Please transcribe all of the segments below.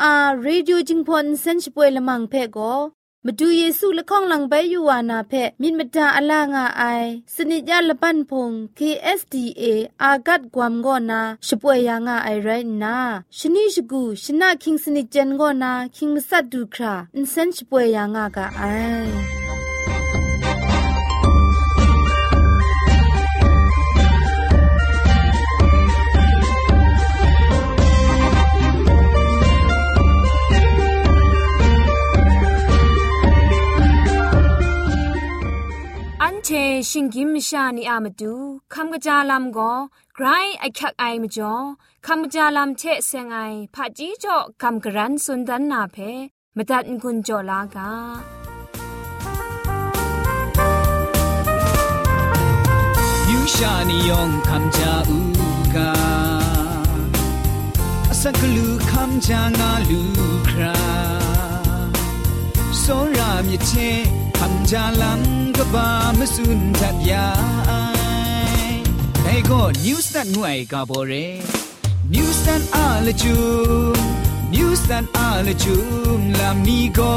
AWR Radio จิงพอนเซนช่วยละมังเพก็มาดูเยซูละข้องหลังใบยูวานาเพมินมตาอลางาไอสนิจยาละปันพง KSDA อากัดกวมกอนาช่วยยางาไอไรนาชนิชกูชนะคิงสนิจเจนกอนาคิงมัสัดดูคราอินเซนช่วยยางากาไอ เชชิงกิมชานีอามาดูคำกระจาลำก็ไกรไอคักไอมาจ่อคำกระจาลำเชเซงไอผาจีจ่อคำกระรันสุนดันนาเพมาตัดกุญจ่อลากายูชานียองคำจาอูกาสักลูคำจางาลูคราโซรามิเชคำจาลังก็ บามสุนทัดยาไอ้ก็นิวส์ตันงวยกาบเรนิวส์ตันอาลจูนิวส์ตันอาลจูลามีก็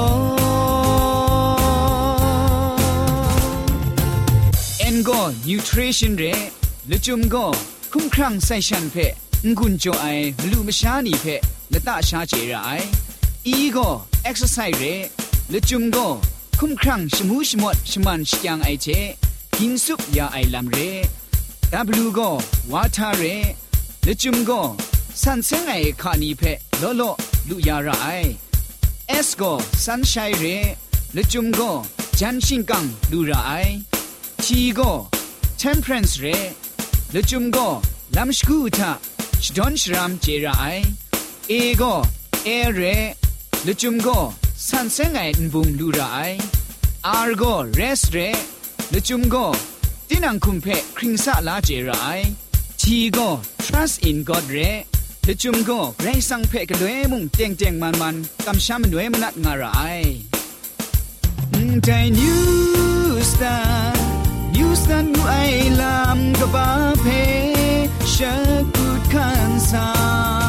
เอ็นก็นิวทริชั่นเรละจุมก็คุ้มครั่งไซชันเพงุนจอไอมลูมชานีเพละตาชาเจรไออีก็เอ็กซ์ไซส์เรละจุมก็ คุมครังชมูชมดชมันชยังไอเจกินซุปยาไอลำเรดับก็วาทาเรละจุมก็สันเซงไอคานีเพโลโลลุยาระไอเอสก็สันชัยเรละจุมก็จันชิงกังลูระไอทีก็เทมเพรนส์เรละจุมก็ลำสกูทาชดอนชรามเจระไอเอก็เอเรละจุมก็ สันเซงไงบุงดูไรอาร์โกเรสเรลจุมโกตินังคุมเพคริงซาลาเจไรทีโก trust in God เรลจุมโกไรสังเพกด้วยมุงเตียงเตียงมันมันกำช้ำด้วยมนัดงารายใจนิวสตาร์นิวสตาร์นูไอลามกบ้าเพชะกุดขันซาสักครุง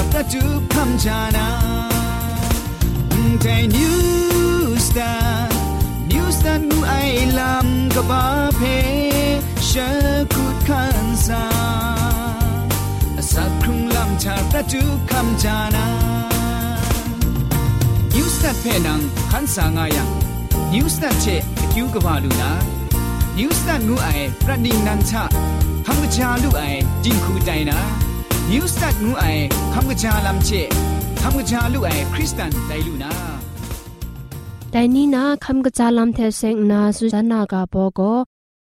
ลำชาประจุคำจานาใจนิวสตาร์นิวสตาร์นูไอลำกบ้าเพชะกุดขันซาสักครุงลำชาประจุคำจานานิวสตาร์เพนังขันสางายังนิวสตาร์เชคิวกบาลูนานิวสตาร์นูไอประดิ่งนันชาคำกระจาลูไอจิงคูใจนะ นิวสตัดงูไอคำกระจาลำเชคำกระจาลูไอคริสตันไดลูนาแต่นี่นะคำกระจาลำเทเซงนาสุจานากาโปโก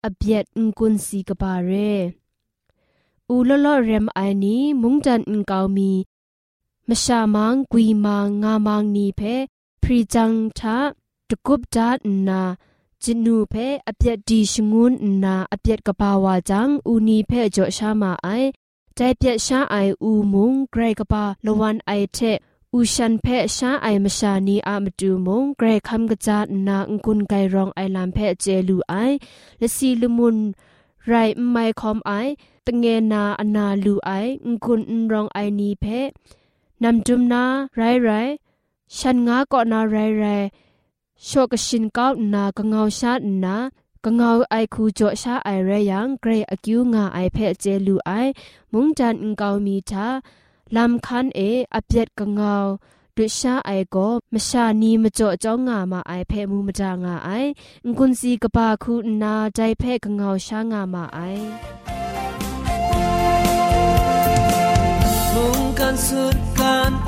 อเบียดงกุนสีกบาเรอูลลอเรมไอนี้มุงจันอิงกาวมีมชามังกุยมังงามังนีเพพรีจังทะตะกุบดาดนาจินูเพอเปียดดีชงุนนาอเปียดกบาวาจังอูนีเพจอชามาไอ ใจเปียช้าไออูมุงไกรกบาละวันไอเทอูชันเพช้าไอมชานีอามาดูมงไกรคำกะจานาองกุนไกรองไอลามเพเจลูไอและสีลมุนไรไม่คอมไอตงเงนาอนาลูไอองกุนรองไอนีเพนำจุมนาไรไรฉันงาเก็นาไรไรโชกชินก้าวนากะเงาชาดนา กะเงาไอคูจ่อชาไอเรยังเกรอกิวงาไอเพเจลูไอมุงจันงกาวมีทาลำคันเออเปียดกะเงาดุชาไอโกมชานีมจ่อจ้องงามาไอเพมูมจางาไองกุนซีกะปาคูนาใจเพกะเงาชางามาไอมุงกันสุดการ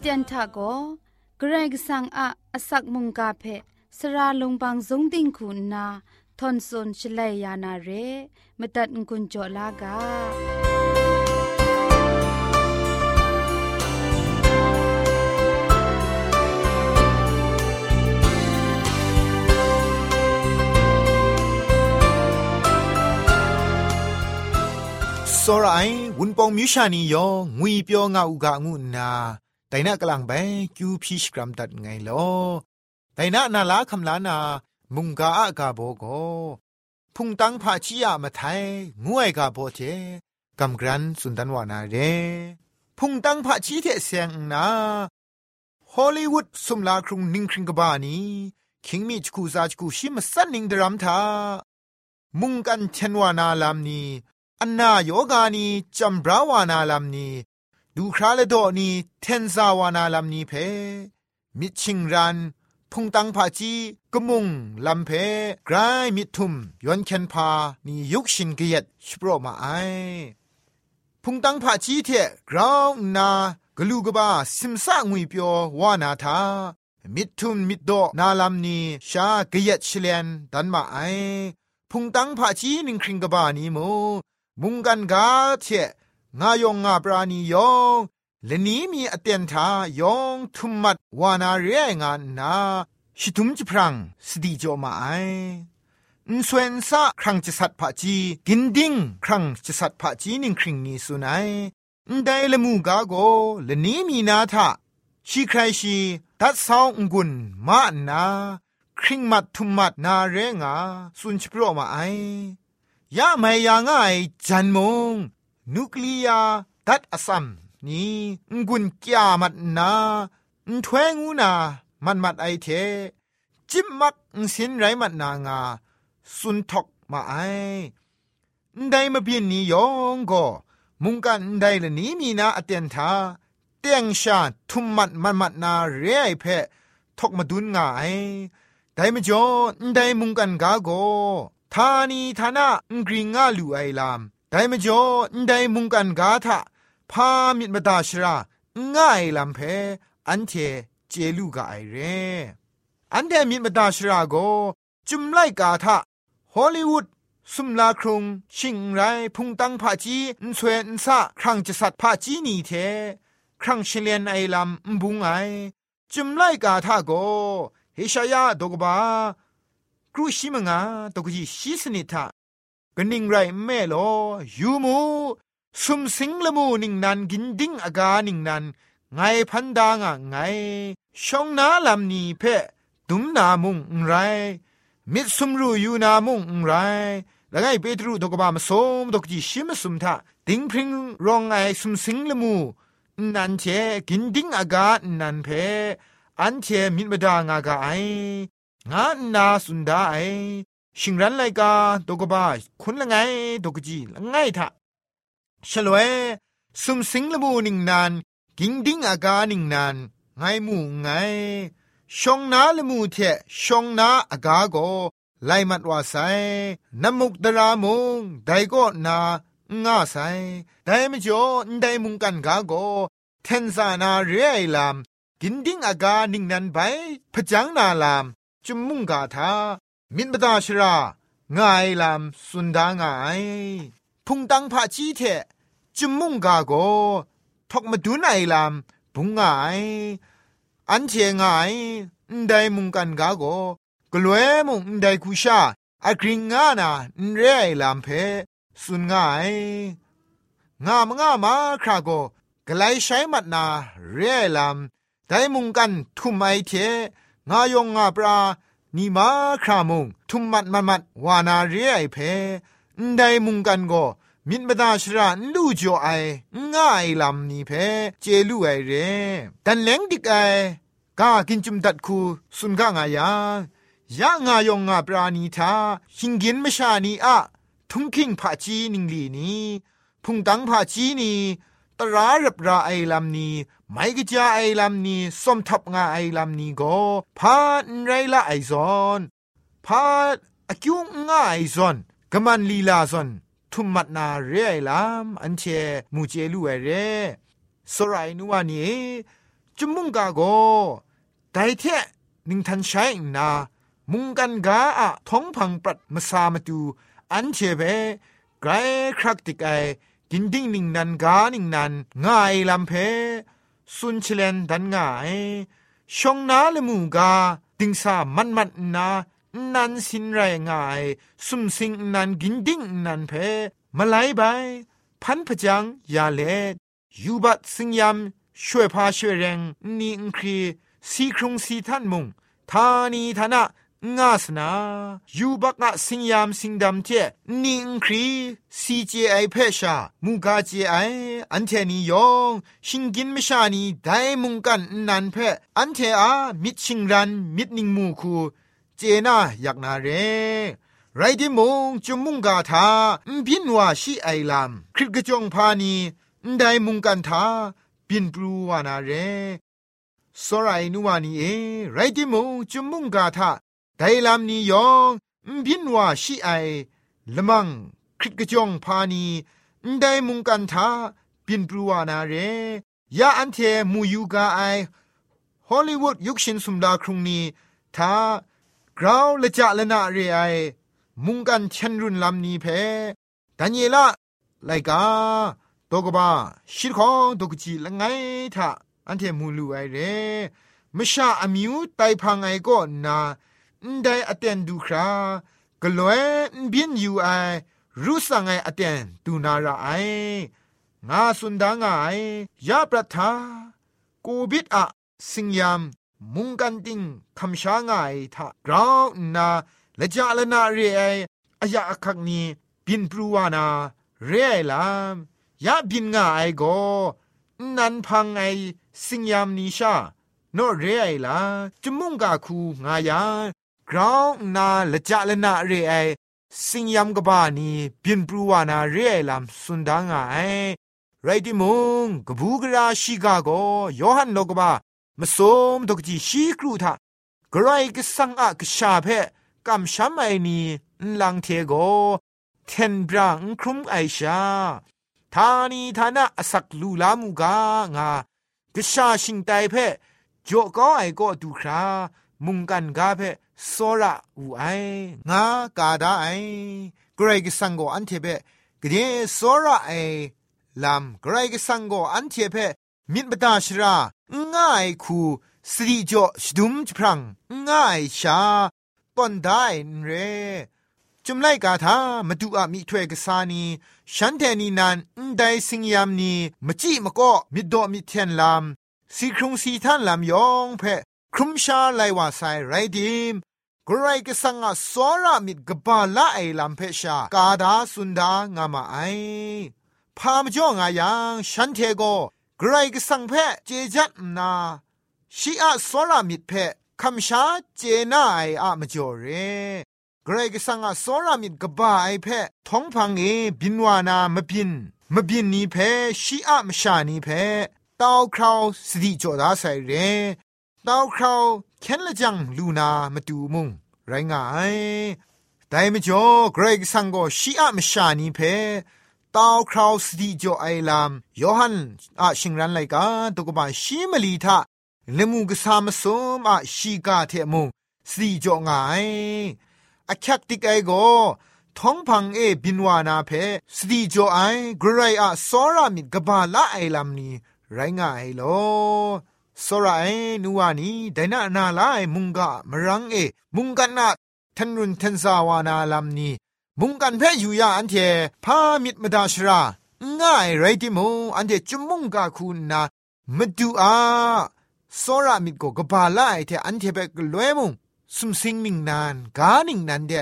เตียนทะโกเกรกสังอะอสักมุงกาเพสระลงบางสงติงคุณนาทอนซนชลัยยานาเรมตัดกุญจลากา စောရိုင်ဝွန်ပောင်မြူရှာနီယောငွေပြောငါဥကငုနာ แต่น่ากลังไปจูพีชกรัมตัดไงลอแต่น่านาลาคำลานา มุงกาอากาโบโกพุงตังพาชียามาไทยงวยกาโบเจกำกรันสุนทันวานาเรพุงตังพาชีเทเสียงนาฮอลลีวูดสมลาครุงนิ่งคริงกบานีคิงมีจกูซาจกูชิมาสันนิงดรัมทามุงกันเชนวานาลามนีอันนาโยกานีจัมบราวานาลามนี ดูคราเลโดนีเทนซาวานาลามนีเพ มิชิงรัน พุงตังพาจีกมุงลำเพไกรมิทุมยอนเคนพานียุกชินเกียดสโปรมาไอพุงตังผาชีเทกราวนากลูกบาสิมซางวยเปียววานาทามิดทุมมิดโดนาลามนีชาเกะเยตชเลนดันมาไอพุงตังผาชีนิงคริงกบานีโมมุงกันกาเท งายองงาปราณียองและนี้มีอเตียนทายองทุมมัดวานาเรียงานนาชิทุมจิพรังสติจอมาไอนสวนซะครั้งจะสัตผาจีกินดิ้งครั้งจะสัตผาจีนิงคริงนีสุนัยนได้ละมูกาโกละนี้มีนาทะชีใครชีตัดสาวงุนมานาคริงมัดทุมมัดนาเรงาสุนชโปรมาไอยะไม่ยาง่ายจันมง นุคลียาตัดอสัมนี่งุนกยามัดนานทเวงูนามันมัดไอเทจิมมักสินไรมัดนางาสุนทกมาไอได้มาเบียนนี้ยองก็มุงกันได้ละนี้มีนาอเตียนทาเตียงชาทุมมัดมันมัดนาเรไอเพทกมาดุนง่ายได้มาจ่อได้มุงกันกาโกทานีทานะกริงงาลูไอลาม ได้มจ่อไดมุงกันกาทะพามิดมาดาชราง่ายลำเพอันเทเจลูกาไอเร อันเดมิดมาดาชราโกจุมไลกาทะฮอลลีวูดสุมลาครุงชิงไรพุงตังผาจีนสวยนซะครั้งจะสัตผาจีนีเท ครั้งเชลียนไอลำบุงไอจุมไลกาทาโกเฮชายาดกบาครูชิมงาตกจีชิสนิทะ กนิ่งไรแม่โลยูมูสุมสิงละมูนิ่งนันกินดิ้งอากานิ่งนันไงพันดางะไงชองนาลำนีเพดุมนามุงไร มิดสุมรูยูนามุงไรแล้วไงเปตรูตกบามสมตกจีชิมสุมทะติงพริงรองไอสุมสิงละมูนันเชกินดิ้งอากานันเพอันเชมิดมดางากาไองานาสุนดาไอ ชิงรันไลกาตกบาคุณละไงตกจีละไงทะฉลวยสุมสิงละมูนิงนาน กิงดิ้งอากานิงนานไงมูไงชงนาละมูเทชงนาอากาโกไลมัดว่าไซนมุกดรามุงไดก็นาง่าไซไดมจ่อไดมุงกันกาโกเทนซานาเรไอลาม กินดิ้งอากานิ่งนันไปพจังนาลามจุมมุงกาทา มินบดาชรางายลามสุนดางาย พุงตังพะจีเทจุมมุงกาโกทอกมาดูไอลามบุงงาย อันเชง่ายได้มุงกันกาโกกลัวมุงได้คุชาอะกริงงานาเรไอลามเพสุนงาย งามงามาคราโกกไลใช้มัดนาเรไอลามได้มุงกันทุมไอเทงายงงาปรา นีมาครามุงทุมมัดมัดมัดวานาเรียไอเพนไดมุงกันโกมินมดาชราลู่จ่อไอง่ายลำนี้เพเจลู่ไอเรแต่เล้งดิกไอกากินจุมดัดคูสุนกางายายะงายองงาปราณีทาหิงกินมชานีอะทุงคิงผาจีนิงลีนีพุงตังผาจีนีตรารับราไอลำนี้ ไม่กจาไอลำนี้สมทับงาไอลำนี้ก็พาไรละไอซอนพาอคิวงาไอซอนกมันลีลาซอนทุมมัดนาเรไอลำอันเชมูเจลูเอเรสรายนัวนี้จุมุงกาโกไดเทนิงทันใช้นา มุงกันกาอะท้องพังปรัดมาสามาดูอันเชเบไกรครักติกไอกินดิ้งนิงนันกานิงนันง่ายลำเพ สุนเชลนดันง่ายชงนาเลมูกาดิงสามันมันนานันสินไรง่ายสุมสิงนันกินดิ้งนันเพมาไลไปพันพจังยาเลยูบัดสิงยำช่วยพาช่วยแรงนี่อังครีสีครุงสีท่านมุงทานีทานะ งาสนายูบักงะสิงยามสิงดำเจนิงครีซีเจไอเพชามูกาเจไออันเทนียองชิงกินมชานีไดมุงกันนันเพอันเทอามิดชิงรันมิดนิงมูคูเจนาอยากนาเรไรดิมงจุมุงกาทาบินว่าชีไอลามคริกจงพานีไดมุงกันทาบินปรูวานาเรสรายนัวนีเอไรดิมงจุมุงกาทา ไดลามนียองบินว่าชีไอละมังคริกจองพานีได้มุงกันทาบินปรูวานาเรยาอันเทมูยูกาไอฮอลลีวูดยุคชินสุมดาครุงนี้ทากราวละจะละนาเรไอมุงกันเชนรุนลำนี้เพดันเยละไลกาตกบ้าชิดของตกจีละไงทะอันเทมูลูไอเรมชาอมิวไตพังไอก็นา นได้อเตนดูครากลวยบินอยู่ไอรู้สังไออเตนตูนาราไองาสุนดางไอยาประทากูบิดอะสิงยามมุงกันติงคำช้างไอทะกราวนาและจาละนาเรไออายาคักนี้บินปรูวานาเรไอลามยาบินงาไอโกนันพังไอสิงยามนิชาโนเรไอลาจมุงกาคูงายา กราวนาละจะละนาเรไอสิงยามกบานีบินปรูวานาเรไอลามสุนดางไอไรดิมุงกบูกราชิกาโกยอหันโลกบามาสมตกจีชีครูทากรายกสังอะกชาเพกำช้ำไอนีลังเทโกเทนบรังครุมไอชาทานีทานะอสักลูลามูกางากชาชิงไตเพจ่อก็ไอก็ดูครามุงกันกาเพ โซระอูไองากาดาไอกรกสังโกอันเทเปกเดโซระไอลำกรกสังโกอันเทเปมิบดาชราง่ายคูสรีจ่อชดุมจพรังง่ายชาปอนได้เรจุมไลกาทามาดูอามีถ้วยกษานีฉันแทนีนันอุนได้สิงยามนีมจิมก็มิดดอมิเทนลามสีครุงสีท่านลามยองเพครุมชาไลวาไซไรดิม กรายกสังอสอรามิดกบาละไอลามเพชากาดาสุนดางามาไอพามจ่องายังฉันเทโกกรายกสังเพเจจัดนาชีอาสอรามิดเพคำชาเจนาไออะมจ่อเรกรกสังอสอรามิดกบาไอเพทองพังเอบินวานามบินมบินนี้เพชีอะมชานี้เพต้าคราวสติจอดาใส่เรต้าคราวเคนละจังลูนามาดูมุง ไรงายแต่ไม่จอเกรกสังก็ชีอะมชานีเพต้าคราวสติจอไอลามยอหันอาชิงรันไลกาตุกบาชีมลีทาเลมูกสามสมอาชีกาเทมุสติจองายอคักติกไอโกท้องพังเอบินวานาเพสตีโจไอกรไรอะสอรามิดกบาละไอลัมนีไรงายโล สราไอนัวนีไดนานาลาไอมุงกะมรังเอ มุงกันนาทันรุนทันซาวานาลัมนีมุงกันเพอยู่ยาอันเทพามิดมดาชรา ง่ายไรติมูอันเทจุมุงกะคุณนามดูอาสรามิดโกกบาละไอเทอันเทเปกลวยมุงสุมสิงนิงนานกานิงนันเด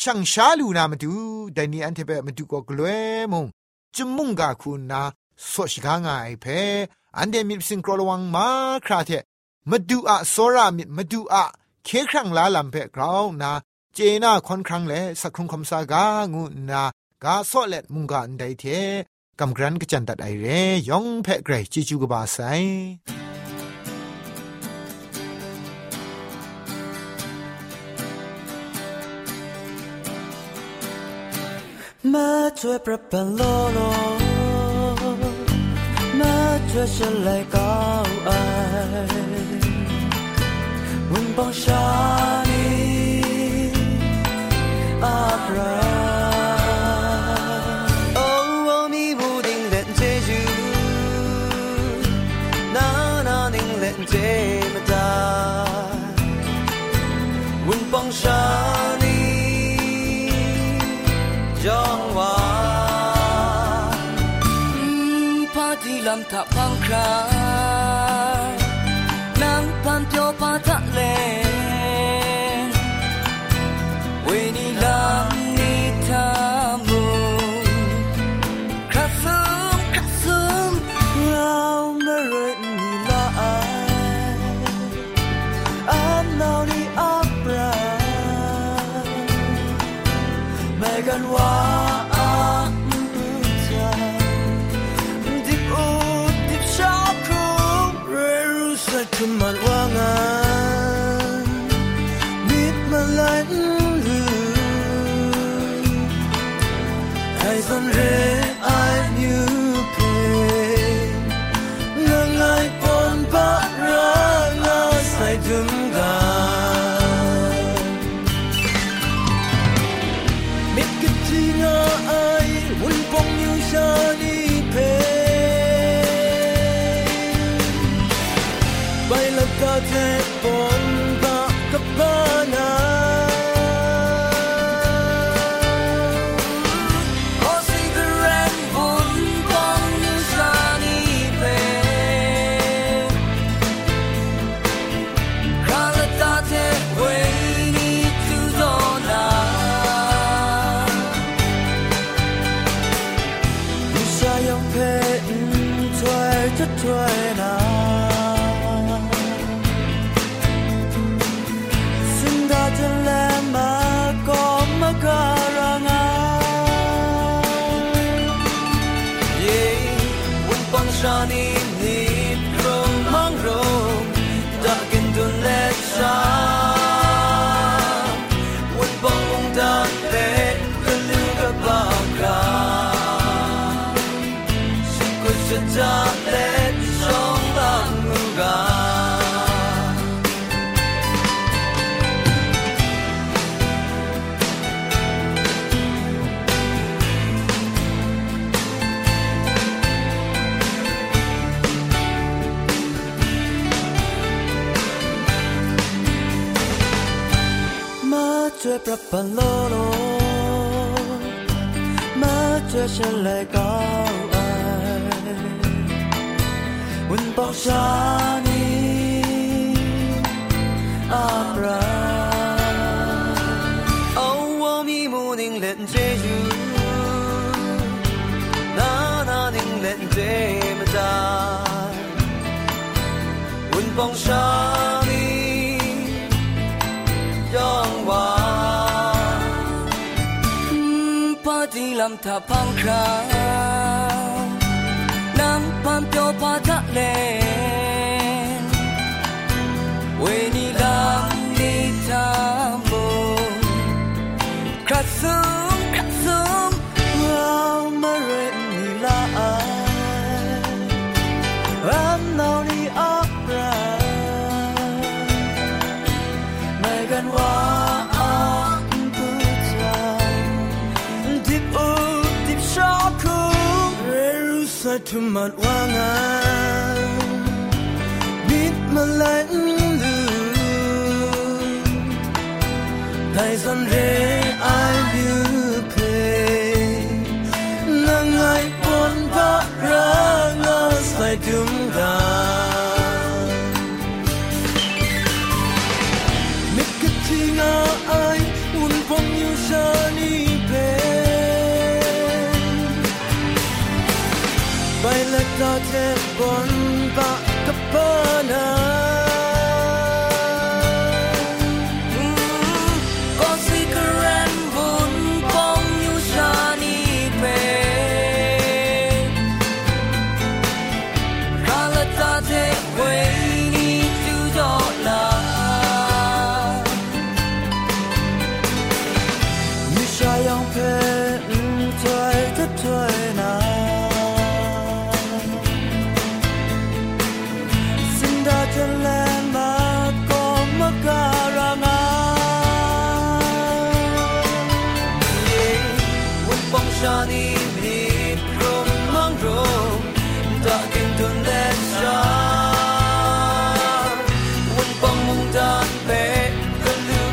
ช่างชาลูนามาดูแต่นี่อันเทเปมาดูก็กลัวมุงจุมุงกาคุณนาสวชิกางายเพ อันเดมิสิงกรลวังมาคราเทมาดูอะโซรามิมาดูอะเคครั้งลาลำเพกราวนา เจน่าคอนครั้งเลสักครุงคำสากางูนากาโซเลตมุงกาอันใดเทกำกรันกจันตัดไอเรยองเพะเกรจิจูกบาไซมาช่วยประปันโลโล 却深来告哀，翁邦沙尼阿拉，哦米乌丁勒济苏，纳纳宁勒济玛达，翁邦沙。าที่ลำทับพังครานางพันเตียวปาทะเลเวนีลำนี้ทามุคราซึมคราซึมเราไม่เรื่อนีละอายอันนานี้อับรา Megan wa Dip Ai son ช่วยปรับปะโลโลมาช่วยฉันเลยก็ไอวันบอกชานีอา ลำทาพังคราวน้ำพันเปียวพาทะเล รู้สึกทุกมันว่างาน let not everyone back upon us.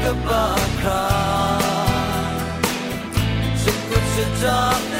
กันลูกกับบ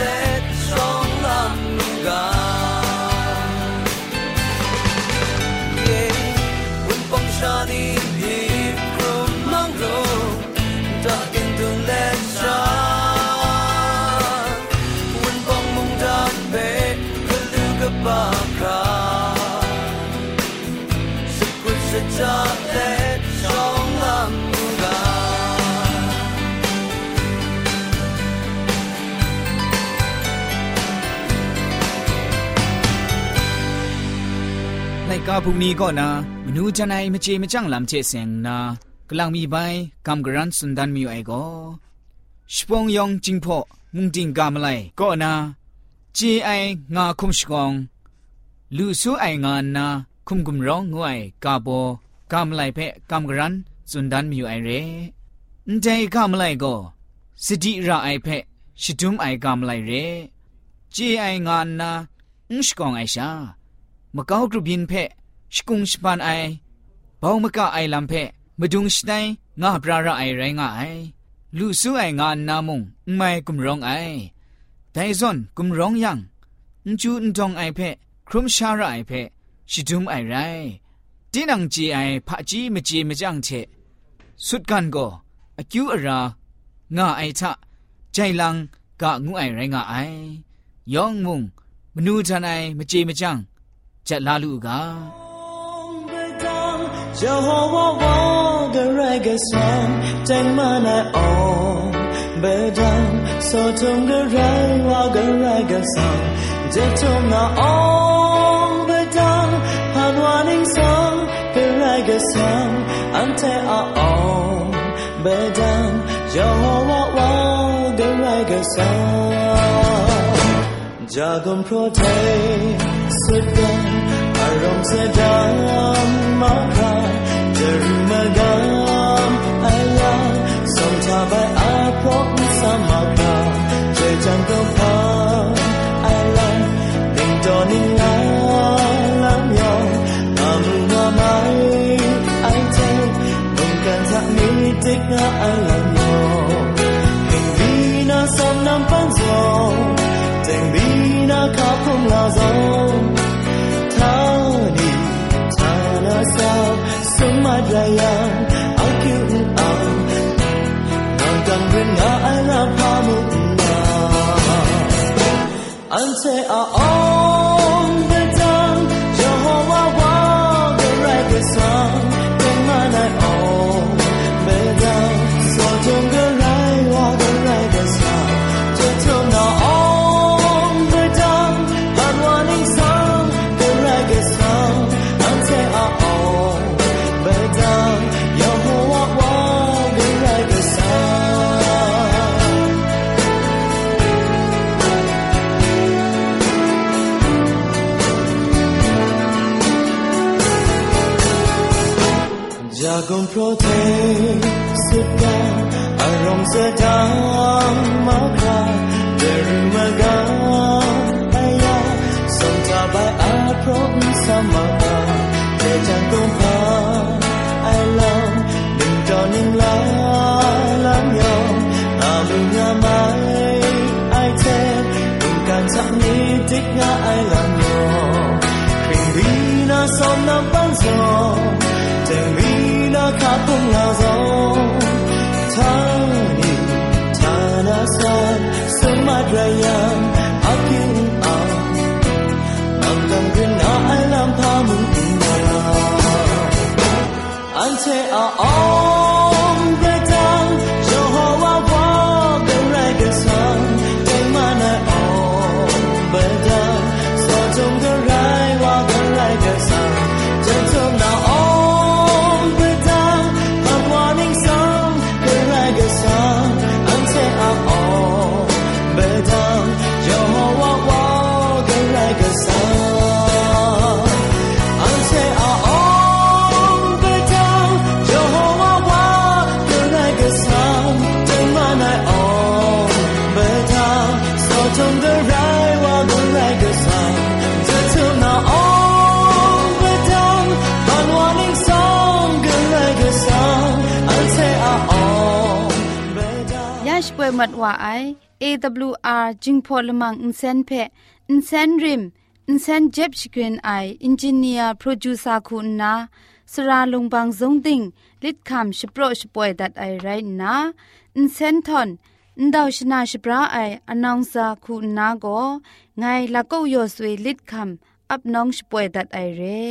กาพุงนี้ก็นะมนูจันไอมเจมจังลำเจเซงนะกลังมีใบกำกรันสุนดันมีไอก็ชปองยองจิงพอมุงจิงกามไลก็นะเจไองาคุมชกองลูซูไองานนะคุมกุมร้องงวยกาโบกามไลเพกำกรันสุนดันมีไอเรนใจกามไลก็สติระไอเพชิดุมไอกามไลเรเจไองานนะอุชกองไอชามะกาวกรุบินเพชกุงสปานไอบ่าวมะ กะไอลำเพมดุงสไนงาปราระไอไรงาไอลูซูไองานนามุงไม่กุมร้องไอไดซอนกุมร้องยังนจูนทองไอเพครุมชาระไอเพชิดุมไอไรตีนังจีไอพะจีมจีมจังเชสุดกันก็อคิวอรางาไอทะใจลังกะงูไอไรงาไอยองมุงมนูทันไอมจีมจังจะลาลูกา 叫我我的来个声，听我来哦，悲伤。我听的来我来个声，就听我哦，悲伤。盼望能送来个声，我听哦，悲伤。叫我我来个声，就从昨天分开。Haram sedang maka Terima gam ayah Som tabai apok samaka Jejang kepang alam Ding doning alam yong Kamu ngamai ai te Bukan tak mitik na alam yong King bina som nam panzong Teng bina kapung lazong 笑，什么这样，mơ. Để chẳng cũng thơ, ai lâu đừng cho những lá lắm nhau ta mình ngã mãi, ai thế đừng càng chẳng nghĩ thích ngã ai làm nhỏ khinh vì nó son nó bắn gió để mình nó khá cũng nào gió. to are all AWR jingpo lemang insen phe insen rim insen jeb shikrin ai engineer producer ku na sra longbang jong ting lit kham shpro shpoe that i right na insen ton ndaw shna shpra ai announcer ku na go ngai lakou yor sui lit kham up nong shpoe that i re